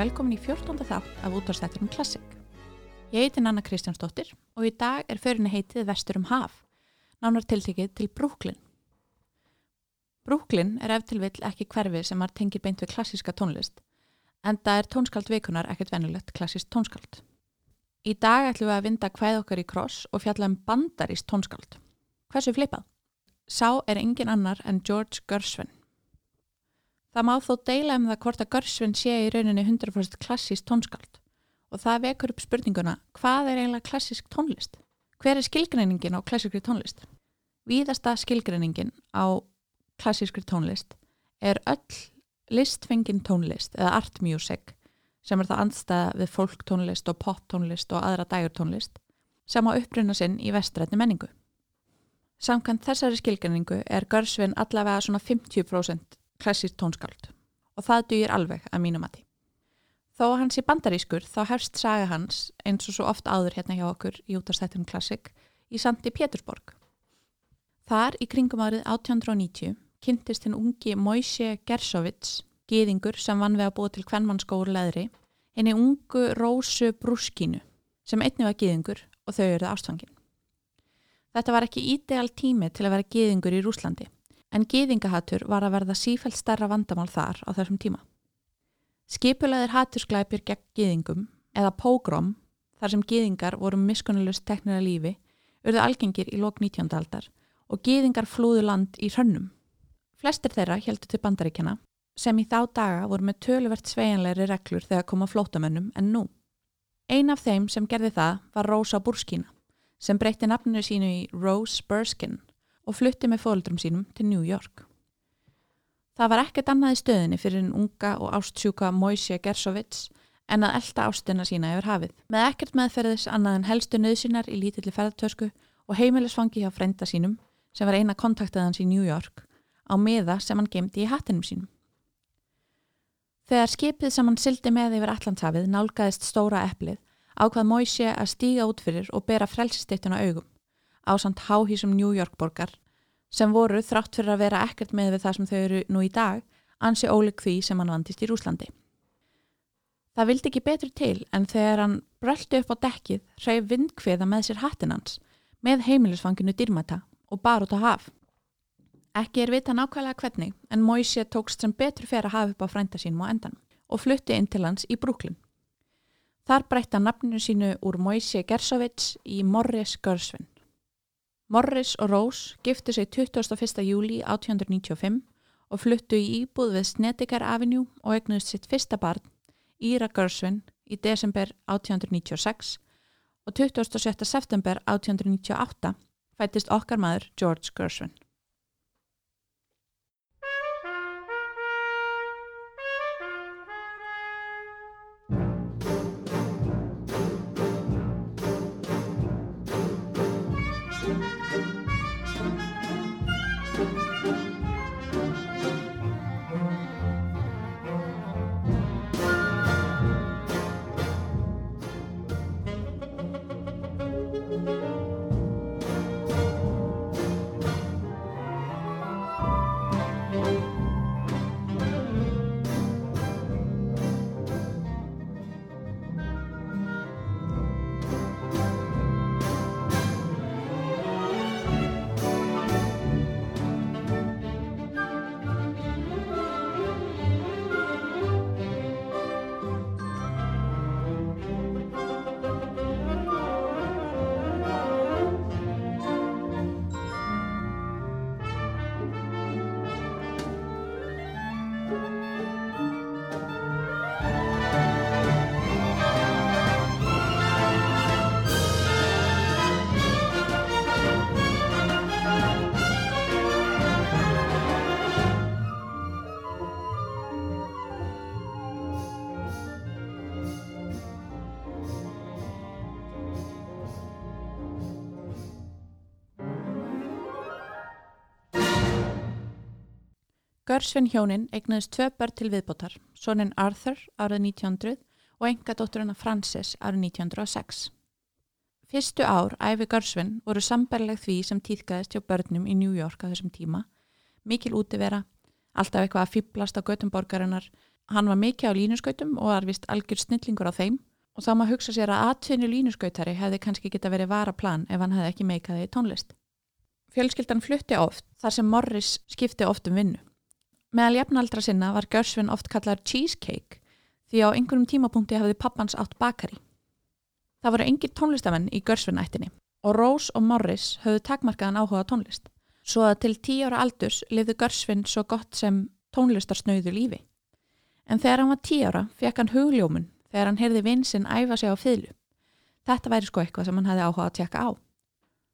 velkomin í 14. þátt af útvarstætturum Klassik. Ég heiti Nanna Kristjánsdóttir og í dag er förinni heitið Vestur um haf, nánar tiltekið til Brúklin. Brúklin er eftir vill ekki hverfi sem har tengið beint við klassíska tónlist, en það er tónskald vikunar ekkert venulegt klassíst tónskald. Í dag ætlum við að vinda hvæð okkar í kross og fjalla um bandarist tónskald. Hversu flipað? Sá er engin annar en George Gershwin. Það má þó deila um það hvort að Gershwin sé í rauninni 100% klassísk tónskald og það vekur upp spurninguna hvað er eiginlega klassísk tónlist? Hver er skilgreiningin á klassískri tónlist? Víðasta skilgreiningin á klassískri tónlist er öll listfengin tónlist eða art music sem er það andstæða við fólktónlist og poptónlist og aðra dægurtónlist sem á uppruna sinn í vestrætni menningu. Samkvæmt þessari skilgrinningu er Görsvin allavega svona 50% klassísk tónskald og það dýr alveg að mínum mati. Þó að hans er bandarískur þá hefst saga hans eins og svo oft áður hérna hjá okkur í útastættunum klassik í Sandi Pétursborg. Þar í kringum árið 1890 kynntist hinn ungi Moise Gersovits gýðingur sem vann við að búa til kvennmannskóru leðri, henni ungu Rósu Brúskínu sem einni var gýðingur og þau eruð ástfangin. Þetta var ekki ídeal tími til að vera gýðingur í Rúslandi en gýðingahatur var að verða sífælt starra vandamál þar á þessum tíma. Skipulegðir hatursklæpir gegn gýðingum eða pógrom þar sem gýðingar voru miskunnulust teknira lífi urðu algengir í lok 19. aldar og gýðingar flúðu land í hrönnum. Flestir þeirra heldur til bandaríkjana sem í þá daga voru með töluvert sveianleiri reglur þegar koma flótamönnum en nú. Ein af þeim sem gerði það var Rosa Burskina sem breytti nafninu sínu í Rose Burskin og flutti með fóldrum sínum til New York. Það var ekkert annað í stöðinni fyrir en unga og ástsjúka Moise Gersovits en að elda ástina sína yfir hafið. Með ekkert meðferðis annað en helstu nöðsinar í lítilli ferðartösku og heimilisfangi hjá frenda sínum sem var eina kontaktaðans í New York á miða sem hann gemdi í hattinum sínum. Þegar skipið sem hann sildi með yfir Allandshafið nálgæðist stóra eplið ákvað Moise að stíga út fyrir og bera frelsisteytuna augum á samt háhísum New York borgar sem voru þrátt fyrir að vera ekkert með við það sem þau eru nú í dag ansi óleg því sem hann vandist í Rúslandi. Það vildi ekki betur til en þegar hann bröldi upp á dekkið hreif vindkviða með sér hattin hans með heimilisfanginu dýrmata og bar út á haf. Ekki er vita nákvæmlega hvernig en Moise tókst sem betur fyrir að hafa upp á frænda sínum á endan og flutti inn til hans í Brooklyn. Þar breytta nafninu sínu úr Moise Gersovits í Morris Gersvin. Morris og Rose giftu sig 21. júli 1895 og fluttu í íbúð við Snetikar Avenue og egnuðist sitt fyrsta barn, Íra Gersvin, í desember 1896 og 27. september 1898 fættist okkar maður George Gersvin. Görsvin hjónin eignuðist tvö börn til viðbótar, sonin Arthur árið 1900 og enga dótturina Frances árið 1906. Fyrstu ár æfi Görsvin voru sambarleg því sem týðgæðist hjá börnum í New York á þessum tíma, mikil útivera, alltaf eitthvað að fýblast á göttumborgarinnar, Hann var mikið á línuskautum og var vist algjör snillingur á þeim og þá maður hugsa sér að atvinnu línuskautari hefði kannski geta verið varaplan ef hann hefði ekki meikaði í tónlist. Fjölskyldan flutti oft þar sem Morris skipti oft um vinnu. Meðal jafnaldra sinna var Görsvin oft kallar cheesecake því á einhverjum tímapunkti hafði pappans átt bakari. Það voru engir tónlistamenn í Görsvin-ættinni og Rose og Morris höfðu takmarkaðan áhuga tónlist. Svo að til tíu ára aldurs lifði Görsvin svo gott sem tónlistarsnauðu lífi. En þegar hann var tíu ára fekk hann hugljómun þegar hann heyrði vinsinn æfa sig á fylgu. Þetta væri sko eitthvað sem hann hefði áhuga að tjekka á.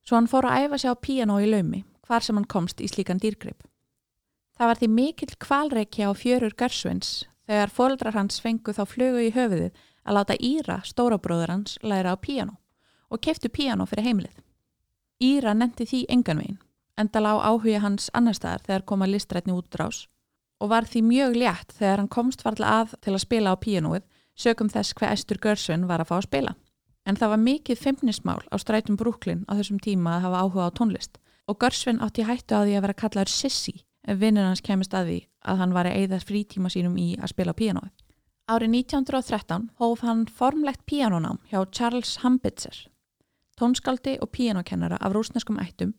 Svo hann fór að æfa sig á piano í laumi, hvar sem hann komst í slíkan dýrgrip. Það var því mikill kvalreiki á fjörur Görsvins þegar fóldrar hans fengu þá flugu í höfuðið að láta Íra, stórabróður hans, læra á piano og keftu piano fyrir heimilið. Íra nendi því enganvegin, enda lág áhuga hans annar staðar þegar koma listrætni útdrás og var því mjög létt þegar hann komst varlega að til að spila á píanóið sögum þess hver Estur Görsvin var að fá að spila. En það var mikið feimnismál á strætum Brúklin á þessum tíma að hafa áhuga á tónlist og Görsvin átti hættu að því að vera kallaður Sissi vinnur hans kemist að því að hann var að eigða frítíma sínum í að spila píanóið. Árið 1913 hóf hann formlegt píanónám hjá Charles Hambitzer, tónskaldi og píanókennara af rúsneskum ættum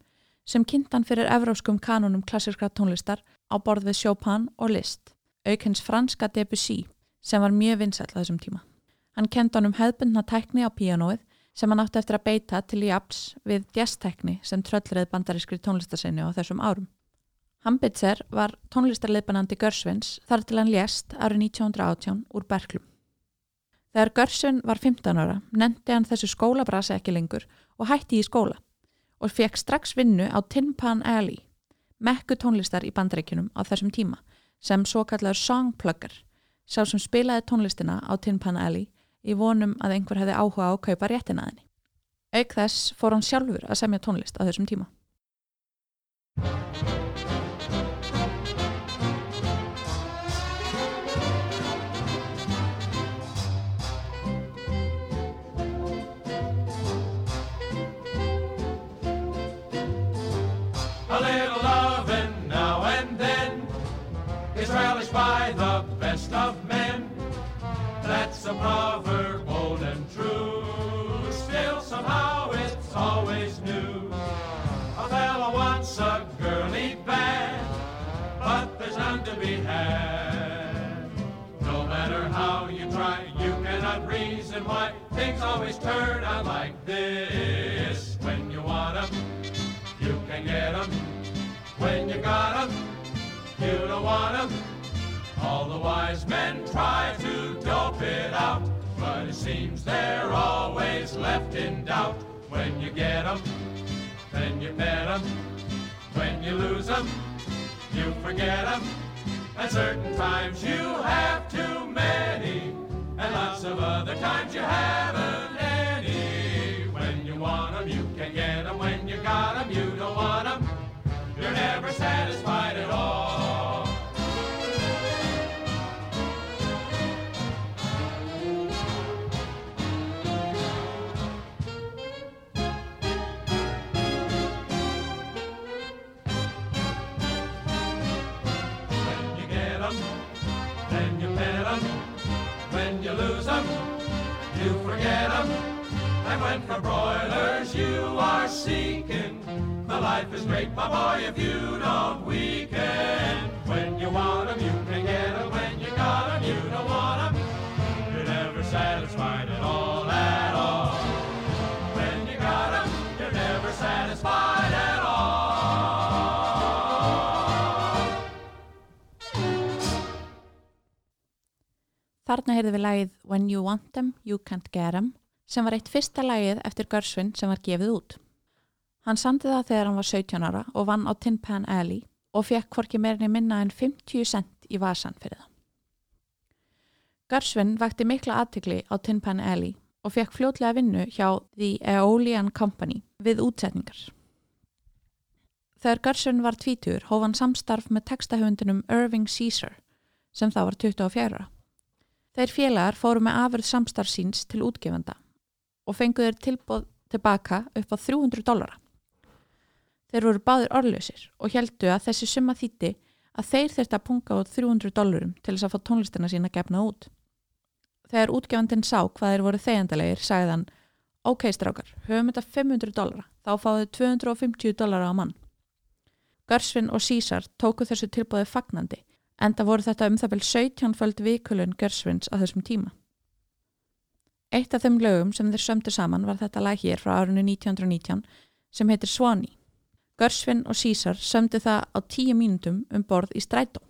sem kynntan fyrir evróskum kanunum klassiska tónlistar á borð við Chopin og Liszt, aukens franska Debussy sem var mjög vinsall að þessum tíma. Hann kent honum hefðbundna tækni á píanóið sem hann átti eftir að beita til í apps við jazztækni sem tröllreið bandarískri tónlistasinni á þessum árum. Hambitzer var tónlistarleipanandi Görsvins þar til hann lést árið 1918 úr Berklum. Þegar Görsvin var 15 ára nefndi hann þessu skólabrasi ekki lengur og hætti í skóla og fekk strax vinnu á Tin Pan Alley, mekku tónlistar í bandaríkunum á þessum tíma sem svo kallar songplugger, sá sem spilaði tónlistina á Tin Pan Alley í vonum að einhver hefði áhuga á að kaupa réttina þenni. Auk þess fór hann sjálfur að semja tónlist á þessum tíma. That's a proverb old and true. Still, somehow it's always new. A fellow wants a girly bad, but there's none to be had. No matter how you try, you cannot reason why things always turn out like this. When you want 'em, you can get 'em. When you got 'em, you don't want 'em. All the wise men try to dope it out, but it seems they're always left in doubt. When you get 'em, then you pet 'em. When you lose 'em, you forget 'em. And certain times you have too many, and lots of other times you haven't any. When you want 'em, you can get 'em. When you got 'em, you don't want 'em. You're never satisfied you lose 'em, you forget 'em. And when for broilers you are seeking, the life is great, my boy, if you don't weaken. When you want 'em, you can get 'em. When you got 'em, you don't want 'em. You're never satisfied Þarna heyrði við lagið When You Want Them, You Can't Get Them sem var eitt fyrsta lagið eftir Görsvin sem var gefið út. Hann sandi það þegar hann var 17 ára og vann á Tin Pan Alley og fekk hvorki meirinni minna en 50 cent í vasan fyrir það. Görsvin vakti mikla aðtikli á Tin Pan Alley og fekk fljótlega vinnu hjá The Aeolian Company við útsetningar. Þegar Görsvin var tvítur hóf hann samstarf með textahöfundinum Irving Caesar sem þá var 24 ára. Þeir félagar fóru með afurð samstarf síns til útgefanda og fenguður tilbóð tilbaka upp á 300 dólara. Þeir voru báðir orðlösir og heldu að þessi summa þýtti að þeir þurfti að punga út 300 dólarum til þess að fá tónlistina sína gefna út. Þegar útgefandin sá hvað þeir voru þegandalegir, sagði hann Ok, strákar, höfum þetta 500 dólara, þá fáðu 250 dólara á mann. Görsvin og Sísar tóku þessu tilbúið fagnandi, enda voru þetta um það vel 17 föld vikulun Görsvins á þessum tíma. Eitt af þeim lögum sem þeir sömdu saman var þetta lag hér frá árunni 1919 sem heitir Swanee. Görsvin og Sísar sömdu það á 10 mínutum um borð í strætó.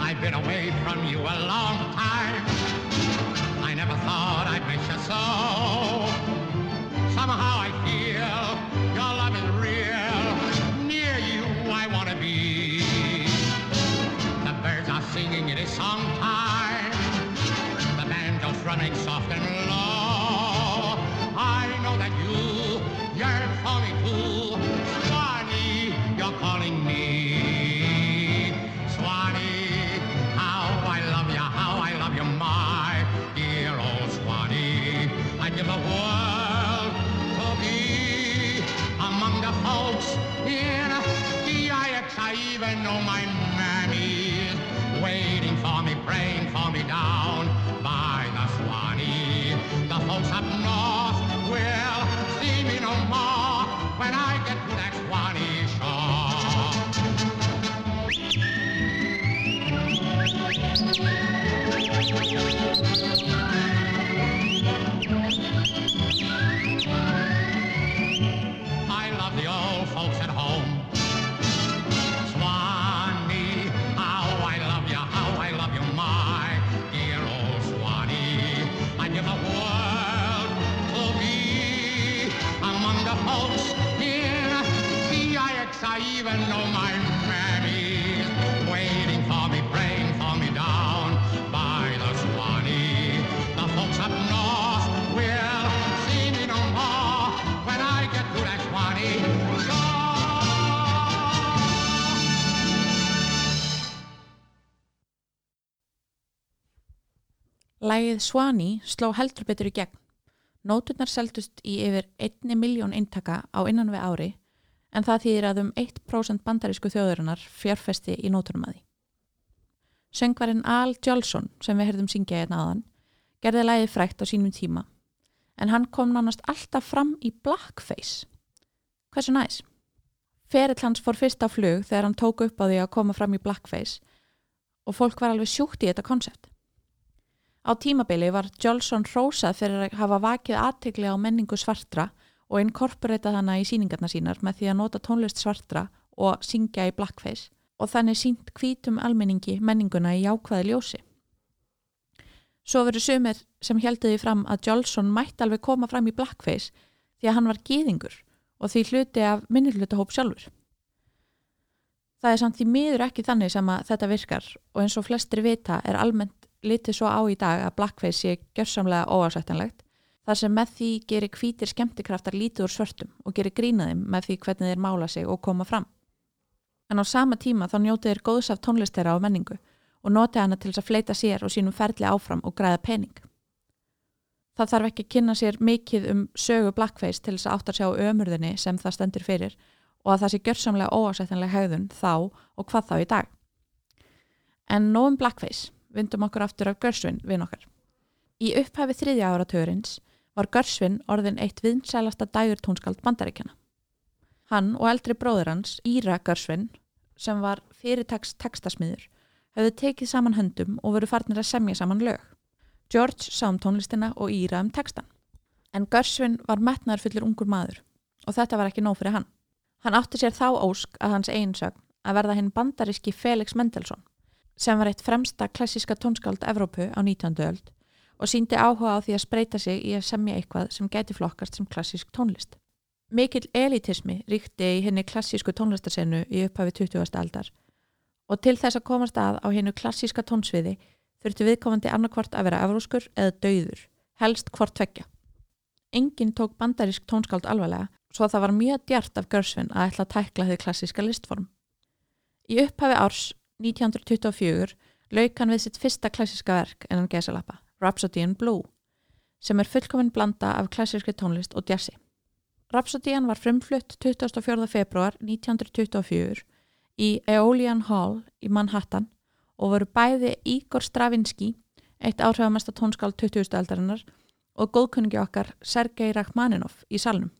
I've been away from you a long time. song. Lægið Swanee sló heldur betur í gegn. Nóturnar seldust í yfir 1 miljón eintaka á innan við ári en það þýðir að um 1% bandarísku þjóðurinnar fjárfesti í nótunum að því. Söngvarinn Al Jolson sem við herðum syngja hérna aðan gerði lægið frækt á sínum tíma en hann kom nánast alltaf fram í blackface. Hversu næs? Ferill hans fór fyrst á flug þegar hann tók upp á því að koma fram í blackface og fólk var alveg sjúkt í þetta konsept. Á tímabili var Jolson hrósað fyrir að hafa vakið aðtegli á menningu svartra og inkorporeitað hana í síningarna sínar með því að nota tónlist svartra og syngja í blackface og þannig sínt hvítum almenningi menninguna í jákvæði ljósi. Svo verið sumir sem helduði fram að Jolson mætti alveg koma fram í blackface því að hann var gýðingur og því hluti af minnilhlutahóp sjálfur. Það er samt því miður ekki þannig sem að þetta virkar og eins og flestir vita er almennt litið svo á í dag að blackface sé gjörsamlega óásættanlegt þar sem með því gerir hvítir skemmtikraftar lítið úr svörtum og gerir grínaðum með því hvernig þeir mála sig og koma fram. En á sama tíma þá njótið þeir góðs af tónlist þeirra á menningu og notið hana til þess að fleita sér og sínum ferli áfram og græða pening. Það þarf ekki að kynna sér mikið um sögu blackface til þess að átt að sjá ömurðinni sem það stendur fyrir og að það sé gjörsamlega óásættanlega hegðun þá og hvað þá í dag. En nóg um blackface, vindum okkur aftur af Görsvin við okkar. Í upphafi þriðja áratörins var Görsvin orðin eitt vinsælasta dægurtónskald bandaríkjana. Hann og eldri bróður hans, Íra Görsvin, sem var fyrirtags textasmiður, höfðu tekið saman höndum og voru farnir að semja saman lög. George sá um tónlistina og Íra um textan. En Görsvin var metnaðarfullur ungur maður og þetta var ekki nóg fyrir hann. Hann átti sér þá ósk að hans eiginsögn að verða hinn bandaríski Felix Mendelssohn sem var eitt fremsta klassíska tónskáld Evrópu á 19. öld og síndi áhuga á því að spreita sig í að semja eitthvað sem gæti flokkast sem klassísk tónlist. Mikill elitismi ríkti í henni klassísku tónlistarsenu í upphafi 20. aldar og til þess að komast að á hennu klassíska tónsviði þurfti viðkomandi annarkvort að vera evróskur eða dauður, helst hvort tvekja. Engin tók bandarísk tónskáld alvarlega svo það var mjög djart af Görsvin að ætla að tækla þau klassíska listform. Í upphafi árs 1924 lauk hann við sitt fyrsta klassíska verk en hann gesalappa, Rhapsody in Blue, sem er fullkominn blanda af klassíski tónlist og jazzi. Rhapsodían var frumflutt 24. februar 1924 í Aeolian Hall í Manhattan og voru bæði Igor Stravinsky, eitt áhrifamesta tónskál 20. aldarinnar og góðkunningi okkar Sergei Rachmaninov í salnum.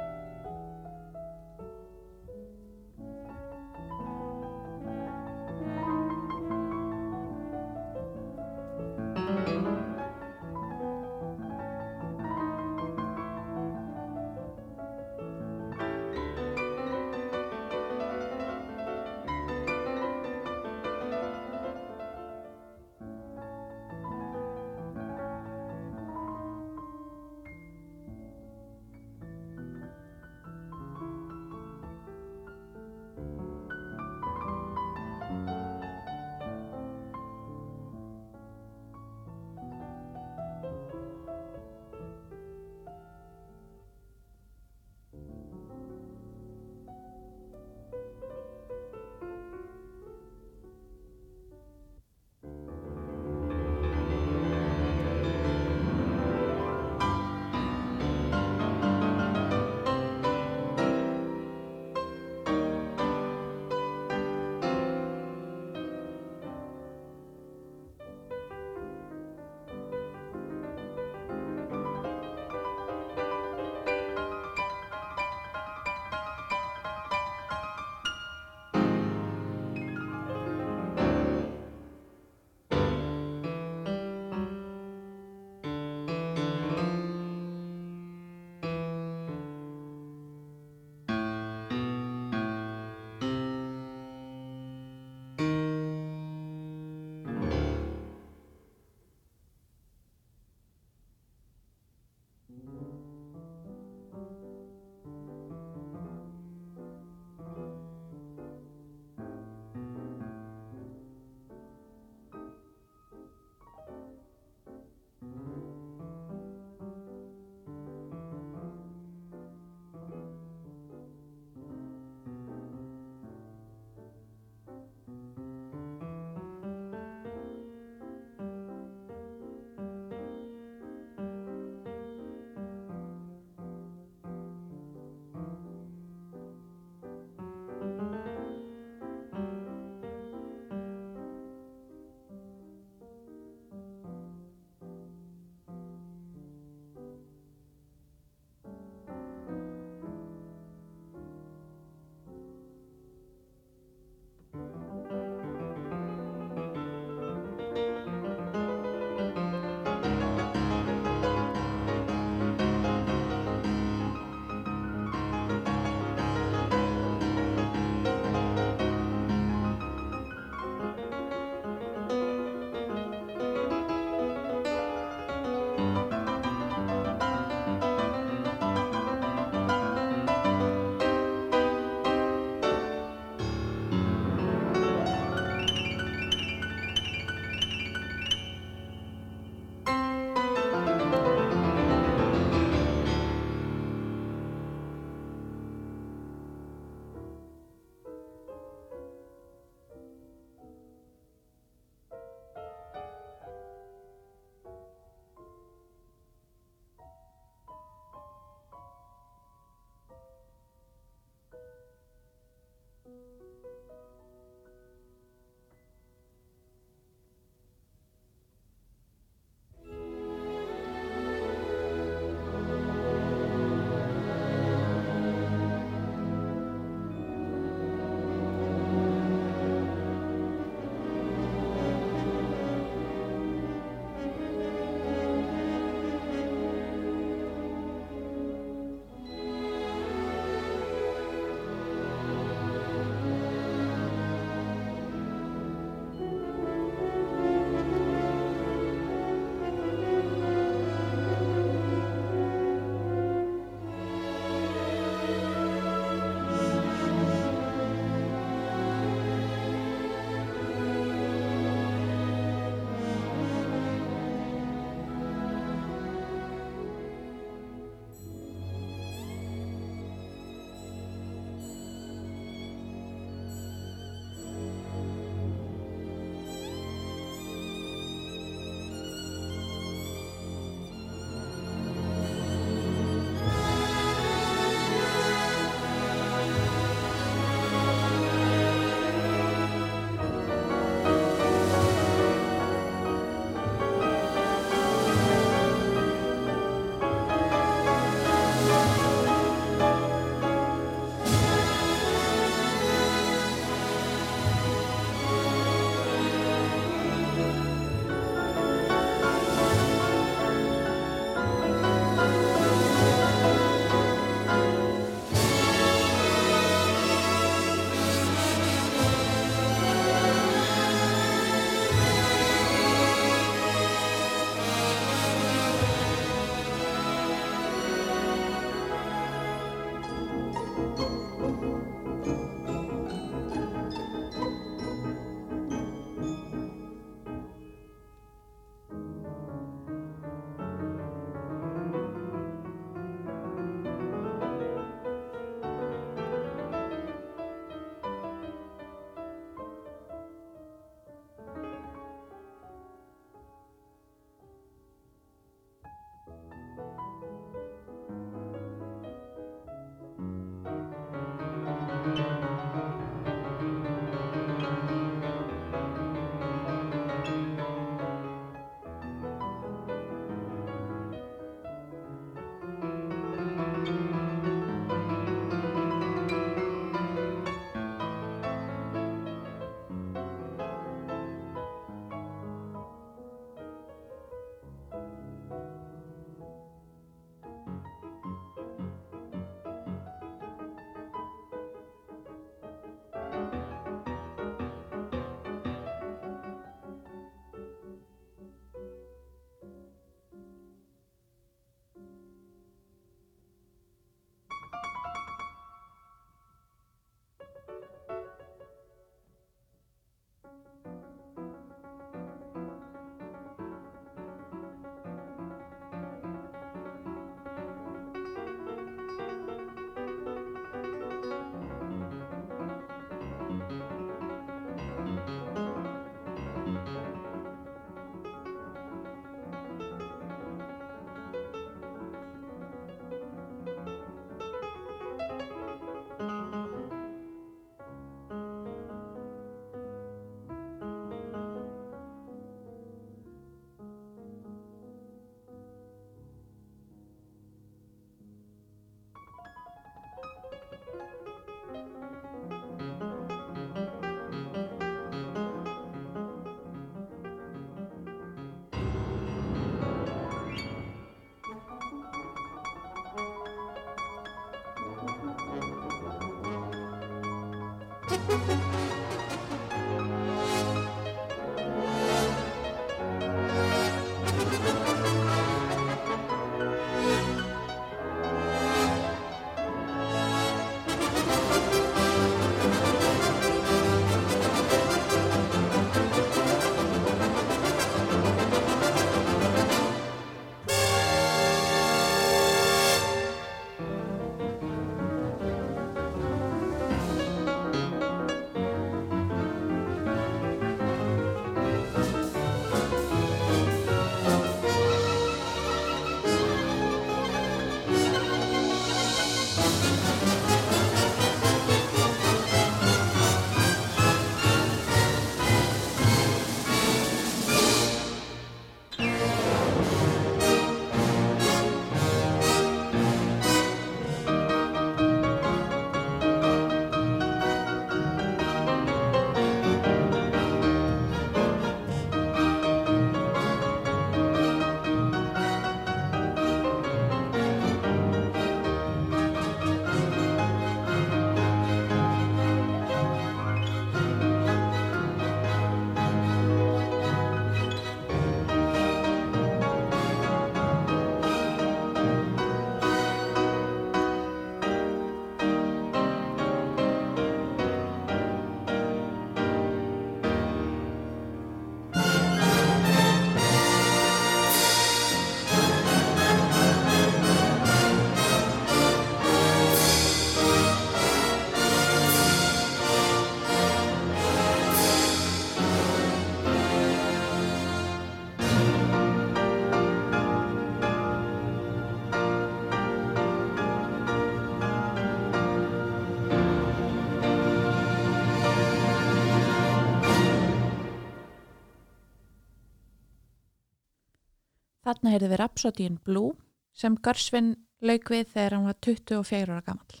Þarna heyrði við Rhapsody in Blue sem Görsvin lauk við þegar hann var 24 ára gammal.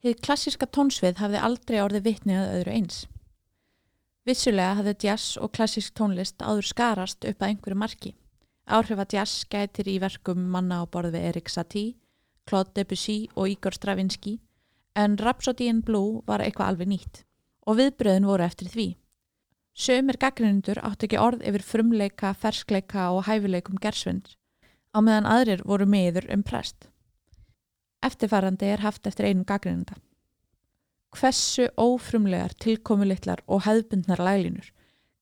Hið klassíska tónsvið hafði aldrei orðið vitni að öðru eins. Vissulega hafði jazz og klassísk tónlist áður skarast upp að einhverju marki. Áhrif að jazz gætir í verkum manna á borð við Erik Satie, Claude Debussy og Igor Stravinsky en Rhapsody in Blue var eitthvað alveg nýtt og viðbröðin voru eftir því. Sömur gaggrinundur átt ekki orð yfir frumleika, ferskleika og hæfileikum gersvind á meðan aðrir voru meður um prest. Eftirfarandi er haft eftir einum gaggrinunda. Hversu ófrumlegar, tilkomulitlar og hefðbundnar laglínur,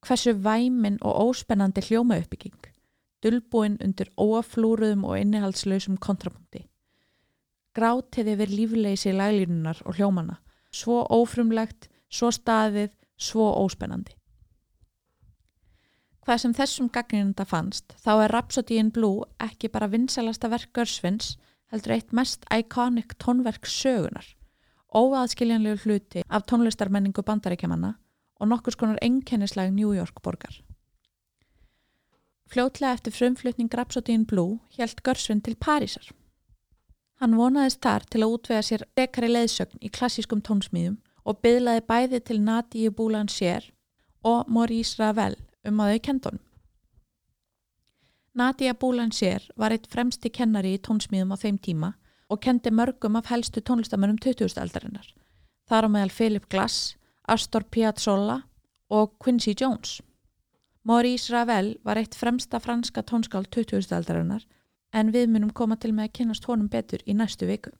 hversu væmin og óspennandi hljómauppbygging, dulbúin undir óaflúruðum og innihaldslausum kontrapunkti. Grátiði yfir lífleysi laglínunar og hljómana, svo ófrumlegt, svo staðið, svo óspennandi. Hvað sem þessum gaggrinunda fannst, þá er Rhapsody in Blue ekki bara vinsalasta verk Görsvins, heldur eitt mest iconic tónverk sögunar, óaðskiljanlegu hluti af tónlistarmenningu bandaríkjamanna og nokkur skonar enkennislega New York borgar. Fljótlega eftir frumflutning Rhapsody in Blue hjælt Görsvin til Parísar. Hann vonaðist þar til að útvega sér dekari leiðsögn í klassískum tónsmíðum og byðlaði bæði til Nadia Boulanger og Maurice Ravel um að þau kendunum. Nadia Boulanger var eitt fremsti kennari í tónsmíðum á þeim tíma og kendi mörgum af helstu tónlistamönnum 20. aldarinnar. Þar á meðal Philip Glass, Astor Piazzolla og Quincy Jones. Maurice Ravel var eitt fremsta franska tónskáld 20. aldarinnar en við munum koma til með að kynast honum betur í næstu viku.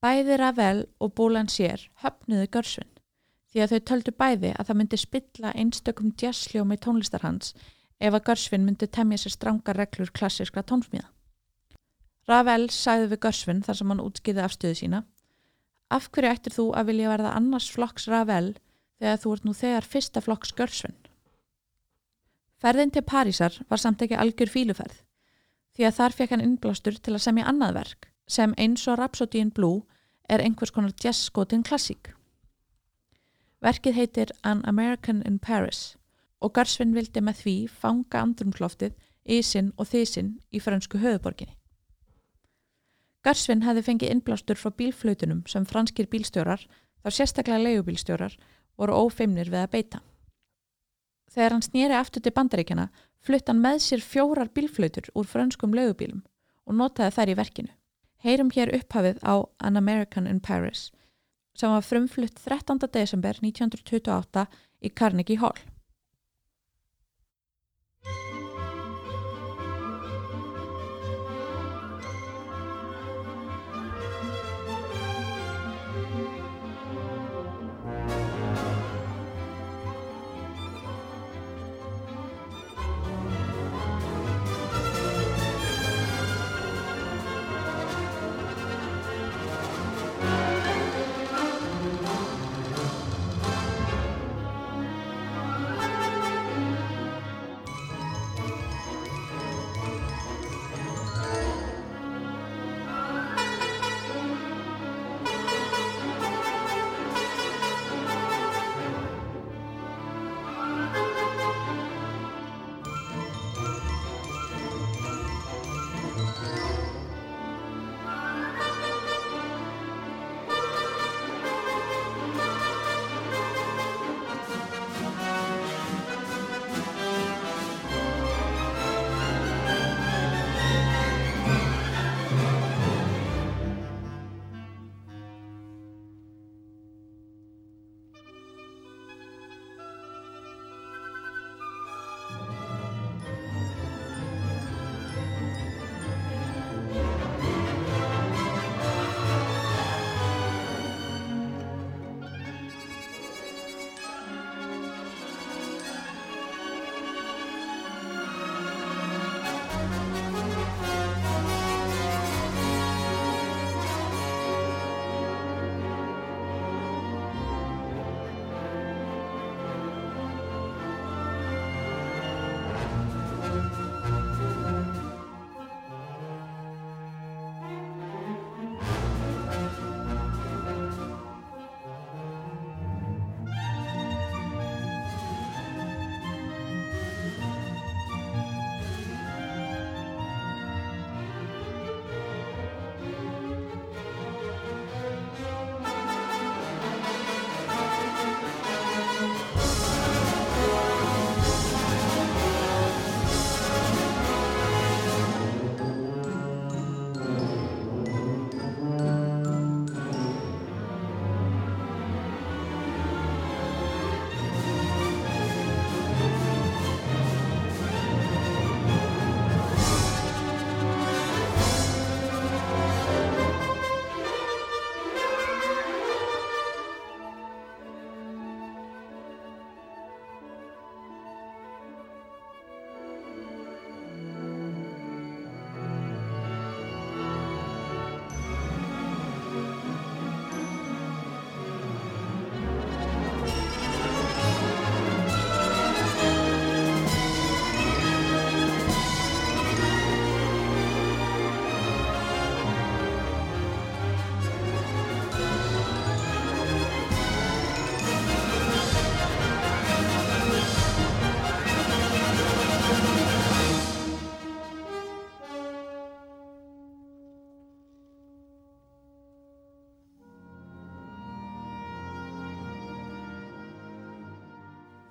Bæði Ravel og Boulanger höfnuðu görsvinn því að þau töldu bæði að það myndi spilla einstökum jazzljómi tónlistar hans ef að Görsvin myndi temja sér stranga reglur klassiska tónsmíða. Ravel sagði við Görsvin þar sem hann útskiði afstöðu sína Af hverju ættir þú að vilja verða annars flokks Ravel þegar þú ert nú þegar fyrsta flokks Görsvin? Ferðin til Parísar var samt ekki algjör fíluferð því að þar fekk hann innblástur til að semja annað verk sem eins og Rhapsody in Blue er einhvers konar jazzskotin klassík. Verkið heitir An American in Paris og Garsvin vildi með því fanga andrumsloftið, ísinn og þísinn í fransku höfuborginni. Garsvin hefði fengið innblástur frá bílflautunum sem franskir bílstjórar, þá sérstaklega leigubílstjórar, voru ófeimnir við að beita. Þegar hann snýri aftur til bandaríkjana, flutt hann með sér fjórar bílflautur úr franskum leigubílum og notaði þær í verkinu. Heyrum hér upphafið á An American in Paris sem var frumflutt 13. desember 1928 í Carnegie Hall.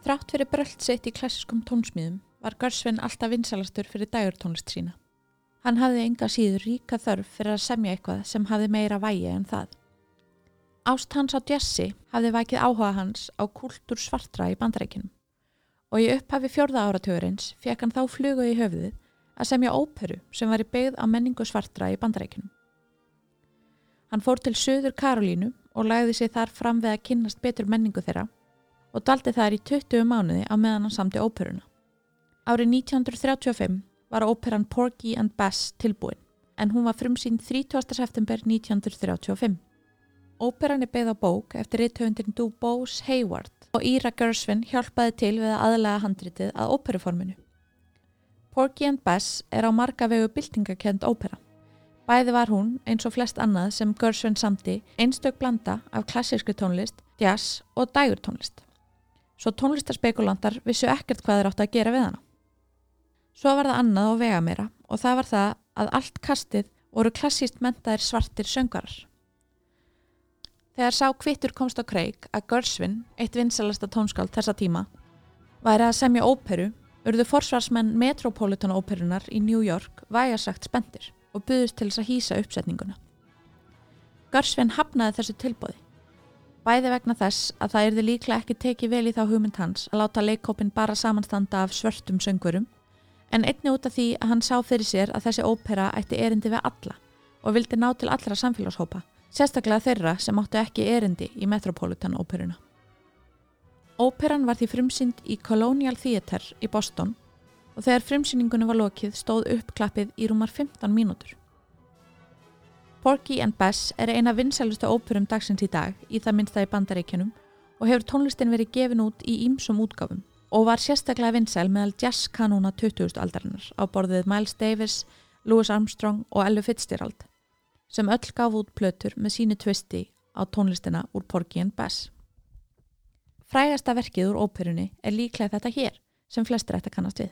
Þrátt fyrir brölt sitt í klassiskum tónsmíðum var Görsvin alltaf vinsalastur fyrir dægurtónlist sína. Hann hafði enga síður ríka þörf fyrir að semja eitthvað sem hafði meira vægi en það. Ást hans á Jesse hafði vakið áhuga hans á kultúr svartra í bandarækinum og í upphafi fjórða áratugurins fekk hann þá flugu í höfuðið að semja óperu sem var í byggð á menningu svartra í bandarækinum. Hann fór til Suður Karolínu og lagði sig þar fram við að kynnast betur menningu þeirra og daldi þar í 20 mánuði á meðan hann samti óperuna. Árið 1935 var óperan Porgy and Bess tilbúin en hún var frumsýn 30. september 1935. Óperan er beigð á bók eftir rithöfundin Du Bose Hayward og Ira Gersvin hjálpaði til við að aðlega handritið að óperuforminu. Porgy and Bess er á marga vegu byltingakend ópera. Bæði var hún, eins og flest annað sem Gersvin samti, einstök blanda af klassísku tónlist, jazz og dægurtónlist. Svo tónlistarspekulantar vissu ekkert hvað þeir átt að gera við hana. Svo var það annað og vega meira og það var það að allt kastið voru klassíst mentaðir svartir söngarar. Þegar sá kvittur komst á kreik að Görsvin, eitt vinsalasta tónskáld þessa tíma, væri að semja óperu, urðu forsvarsmenn Metropolitan óperunar í New York vægasagt spendir og buðist til þess að hýsa uppsetninguna. Görsvin hafnaði þessu tilbóði. Bæði vegna þess að það erði líklega ekki tekið vel í þá hugmynd hans að láta leikópin bara samanstanda af svörtum söngurum en einni út af því að hann sá fyrir sér að þessi ópera ætti erindi við alla og vildi ná til allra samfélagshópa, sérstaklega þeirra sem áttu ekki erindi í Metropolitan óperuna. Óperan var því frumsynd í Colonial Theatre í Boston og þegar frumsynningunum var lokið stóð uppklappið í rúmar 15 mínútur. Porgy and Bess er eina vinsælustu óperum dagsins í dag í það minnsta í bandaríkjunum og hefur tónlistin verið gefin út í ýmsum útgáfum og var sérstaklega vinsæl meðal jazzkanúna 20. aldarinnar á borðið Miles Davis, Louis Armstrong og Ellu Fitzgerald sem öll gaf út plötur með síni tvisti á tónlistina úr Porgy and Bess. Frægasta verkið úr óperunni er líklega þetta hér sem flestir ætti að kannast við.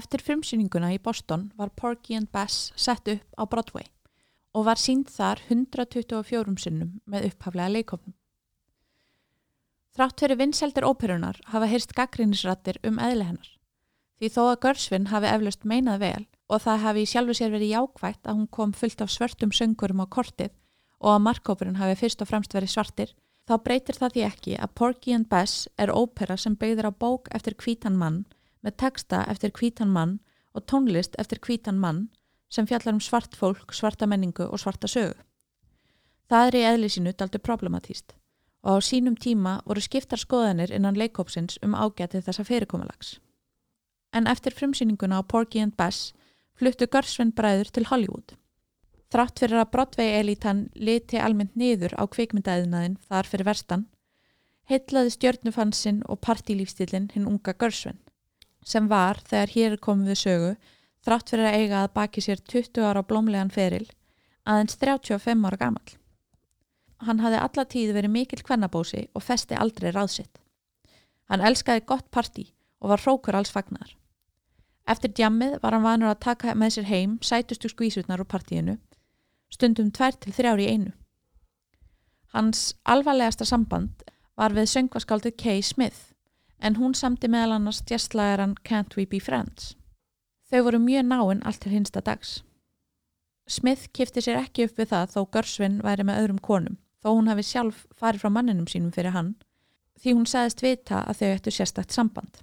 Eftir frumsýninguna í Boston var Porgy and Bess sett upp á Broadway og var sínd þar 124 sinnum með upphaflega leikofnum. Þrátt fyrir vinseldir óperunar hafa hyrst gaggrínisrattir um eðli hennar. Því þó að Görsvin hafi eflaust meinað vel og það hafi í sjálfu sér verið jákvægt að hún kom fullt af svörtum söngurum á kortið og að markkópurinn hafi fyrst og fremst verið svartir, þá breytir það því ekki að Porgy and Bess er ópera sem byggður á bók eftir kvítan mann, með texta eftir kvítan mann og tónlist eftir kvítan mann sem fjallar um svart fólk, svarta menningu og svarta sögu. Það er í eðli sínu daldur problematíst og á sínum tíma voru skiptar skoðanir innan leikópsins um ágætið þessa fyrirkomalags. En eftir frumsýninguna á Porgy and Bess fluttu Görsvinn bræður til Hollywood. Þrátt fyrir að Broadway-elitan liti almennt niður á kvikmyndaðinaðin þar fyrir verstan, heitlaði stjörnufansinn og partílífstílinn hinn unga Görsvinn, sem var, þegar hér komið við sögu, þrátt fyrir að eiga að baki sér 20 ára blómlegan feril, aðeins 35 ára gammal. Hann hafði alla tíð verið mikil kvennabósi og festi aldrei ráðsitt. Hann elskaði gott partí og var hrókur alls fagnar. Eftir djammið var hann vanur að taka með sér heim sætustu skvísutnar úr partíinu, stundum tvær til þrjári í einu. Hans alvarlegasta samband var við söngvaskáldið Kay Smith, en hún samti meðal annars gæstlægaran Can't We Be Friends. Þau voru mjög náinn allt til hinsta dags. Smith kifti sér ekki upp við það þó Görsvin væri með öðrum konum, þó hún hafi sjálf farið frá manninum sínum fyrir hann, því hún sagðist vita að þau ættu sérstakt samband.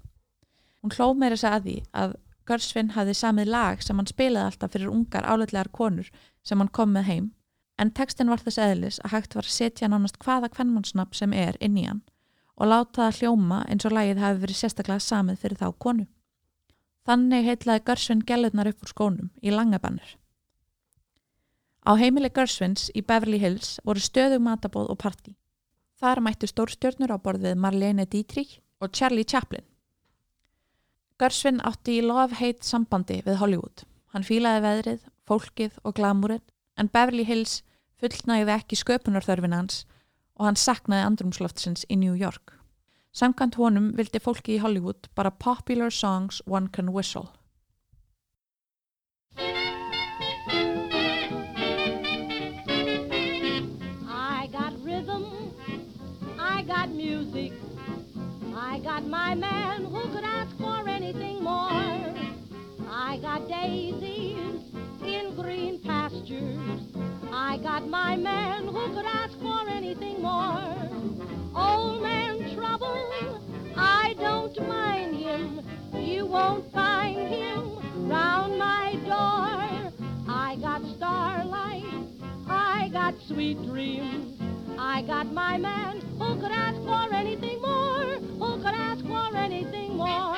Hún hló meira þess að Görsvin hafði samið lag sem hann spilaði alltaf fyrir ungar áleitlegar konur sem hann kom með heim, en textin var þess eðlis að hægt var að setja nánast hvaða kvennmannsnafn sem er inn í hann og láta það hljóma eins og lagið hafi verið sérstaklega samið fyrir þá konu. Þannig heitlaði Görsvin gæluðnar upp úr skónum í langabannir. Á heimili Görsvins í Beverly Hills voru stöðug matabóð og parti. Þar mættu stórstjörnur á borðið Marlene Dietrich og Charlie Chaplin. Görsvin átti í lofheit sambandi við Hollywood. Hann fílaði veðrið, fólkið og glamúrið en Beverly Hills fullnægði ekki sköpunarþörfin hans og hann saknaði andrumsloftsins í New York. Samkant honum vildi fólki í Hollywood bara popular songs one can whistle. I got rhythm, I got music, I got my man who could ask for anything more. I got in green pastures, I got my man who could ask for anything more. Old man trouble, I don't mind him, you won't find him round my door. I got starlight. I got sweet dreams. I got my man who could ask for anything more, who could ask for anything more.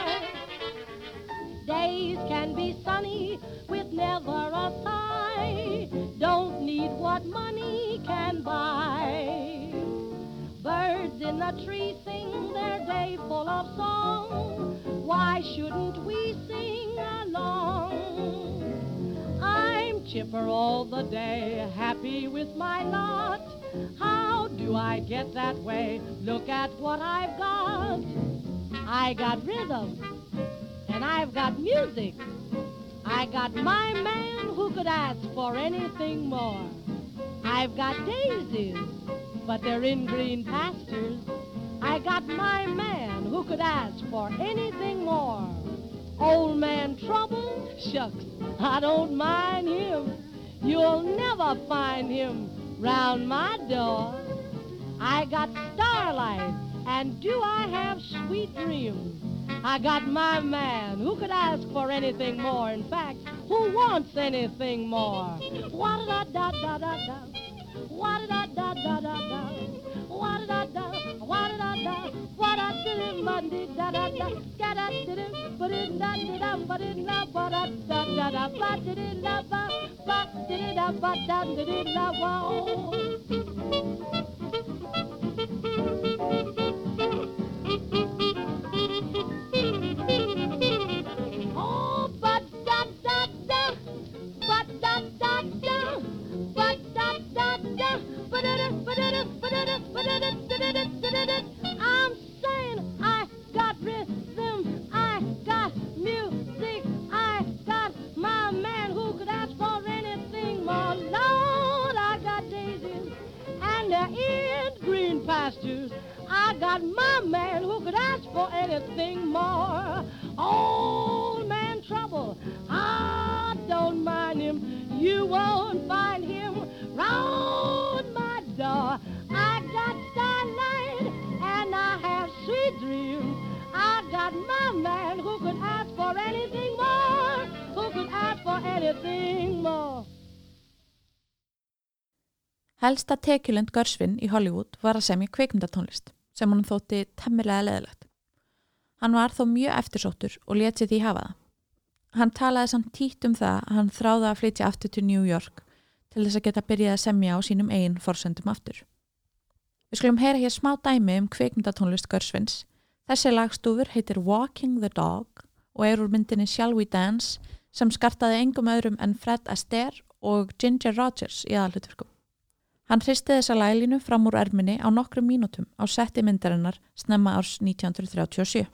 Days can be sunny with never a sigh. Don't need what money can buy. Birds in the tree sing their day full of song. Why shouldn't we sing along? I'm chipper all the day, happy with my lot. How do I get that way? Look at what I've got. I got rhythm, and I've got music. I got my man who could ask for anything more. I've got daisies, but they're in green pastures. I got my man who could ask for anything more. Old man trouble, shucks, I don't mind him. You'll never find him round my door. I got starlight, and do I have sweet dreams? I got my man who could ask for anything more. In fact, who wants anything more? Da da da da da. Da da da da da. Da da. Da da. Da da da da da. Da da da da. Da da da. Da da da da da. Da da da da da da da da. I'm saying I got rhythm, I got music, I got my man who could ask for anything more. Lord, I got daisies and they're green pastures. I got my man who could ask for anything more. Old man trouble, I don't mind him. You won't find him my door. I got starlight and I have sweet dreams. I got my man who could ask for anything more, who could ask for anything more. Helsta tekjulend Görsvin í Hollywood var að semja kveikmyndatónlist sem hann þótti temmilega leðilegt. Hann var þó mjög eftirsóttur og let sér því hafa það. Hann talaði samt títt um það að hann þráði að flytja aftur til New York til þess að geta byrjað að semja á sínum eigin forsöndum aftur. Við skulum heyra hér smá dæmi um kveikmyndatónlist Görsvins. Þessi lagstúfur heitir Walking the Dog og er úr myndinni Shall We Dance sem skartaði engum öðrum en Fred Astaire og Ginger Rogers í aðalhutverkum. Hann hristi þessa lælinu fram úr erminni á nokkrum mínútum á setti myndarinnar snemma árs 1937.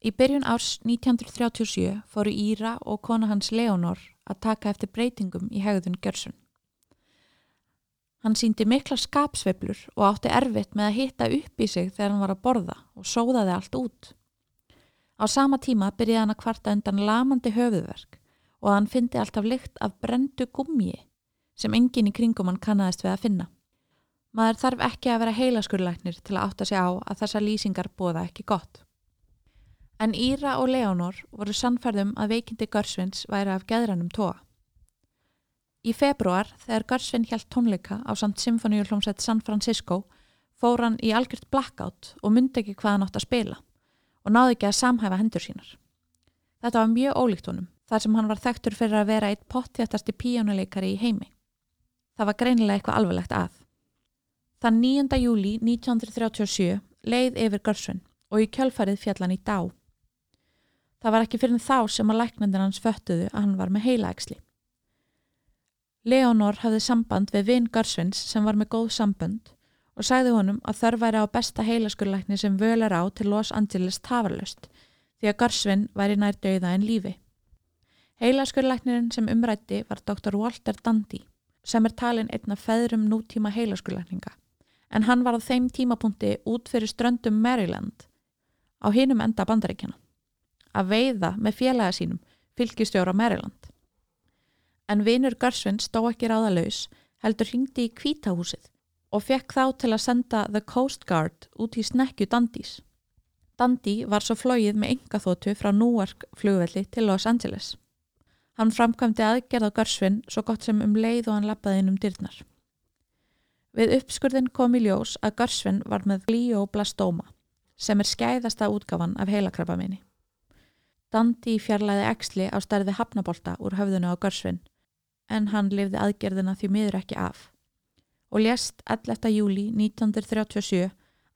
Í byrjun árs 1937 fóru Íra og kona hans Leonor að taka eftir breytingum í hegðun Gjörsson. Hann síndi mikla skapsveiflur og átti erfitt með að hitta upp í sig þegar hann var að borða og sóðaði allt út. Á sama tíma byrjaði hann að kvarta undan lamandi höfuðverk og hann fyndi alltaf lykt af brendu gummi sem enginn í kringum hann kannaðist við að finna. Maður þarf ekki að vera heilaskurlæknir til að átta sig á að þessa lýsingar bóða ekki gott. En Íra og Leonor voru sannferðum að veikindi Görsvins væri af geðranum tóa. Í februar, þegar Görsvin hjælt tónleika á samt symfoníuljómsett San Francisco, fór hann í algjört blackout og myndi ekki hvað hann átt að spila og náði ekki að samhæfa hendur sínar. Þetta var mjög ólíkt honum, þar sem hann var þekktur fyrir að vera eitt pottjættasti píjónuleikari í heimi. Það var greinilega eitthvað alveglegt að. Þann 9. júli 1937 leið yfir Görsvin og í kjölfarið fjallan í dá. Það var ekki fyrir þá sem að læknandir hans föttuðu að hann var með heilaæksli. Leonor hafði samband við vinn Garsvins sem var með góð sambönd og sagði honum að þörf væri á besta heilaskurlækni sem völ er á til Los Angeles tafarlöst því að Garsvin væri nær döiða en lífi. Heilaskurlæknirinn sem umrætti var Dr. Walter Dandy sem er talin einna feðrum nútíma heilaskurlækninga en hann var á þeim tímapunkti út fyrir ströndum Maryland á hinum enda bandaríkjana að veiða með félaga sínum fylgistjóra Maryland. En vinur Garsvin stó ekki ráðalaus heldur hringdi í kvítahúsið og fekk þá til að senda The Coast Guard út í snekju Dandís. Dandi var svo flóið með engaþótu frá Newark flugvelli til Los Angeles. Hann framkvæmdi aðgerð á Garsvin svo gott sem um leið og hann lappaði inn um dyrnar. Við uppskurðin kom í ljós að Garsvin var með glioblastoma sem er skæðasta útgáfan af heilakrabba minni. Dandi fjarlæði eksli á stærði hafnabolta úr höfðunu á Garsvin en hann lifði aðgerðina því miður ekki af og lést 11. júli 1937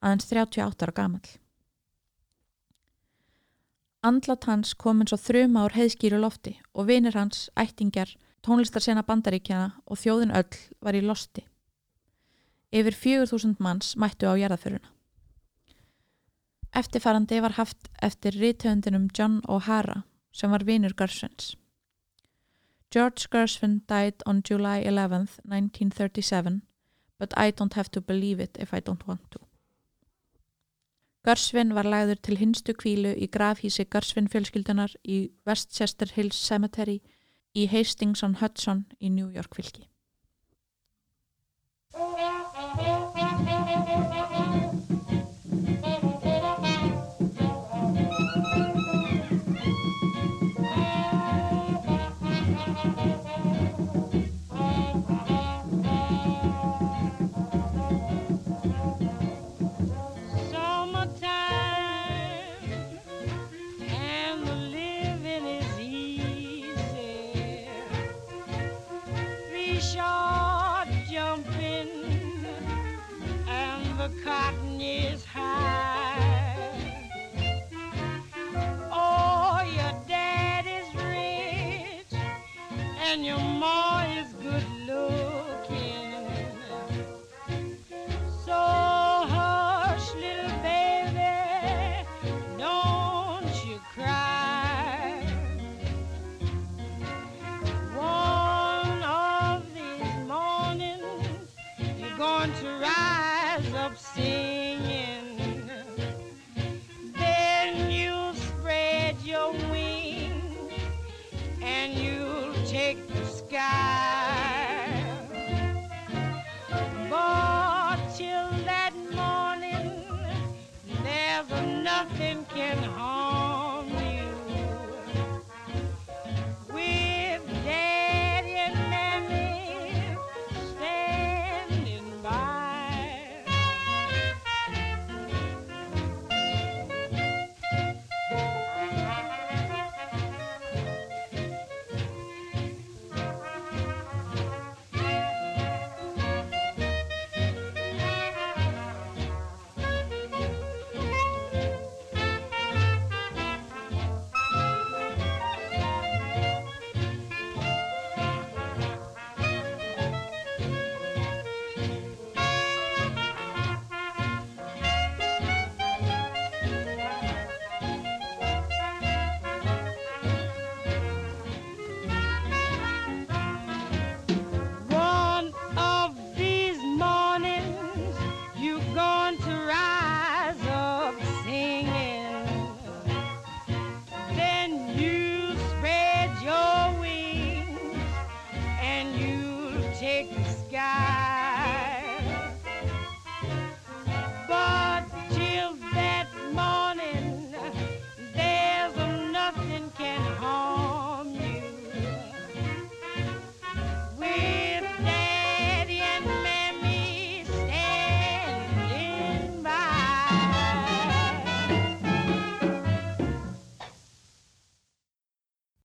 aðeins 38 ára gamal. Andlat hans kom eins og þrjum ár heiðskýru lofti og vinir hans, ættingjar, tónlistarsena bandaríkjana og þjóðin öll var í losti. Yfir 4000 manns mættu á jarðaföruna. Eftirfarandi var haft eftir rítöndinum John O'Hara sem var vinur Gersvins. George Gershwin died on July 11th, 1937 but I don't have to believe it if I don't want to. Gersvin var lagður til hinstu kvílu í grafhísi Gersvin fjölskyldunar í Westchester Hills Cemetery í Hastings on Hudson í New York fylki.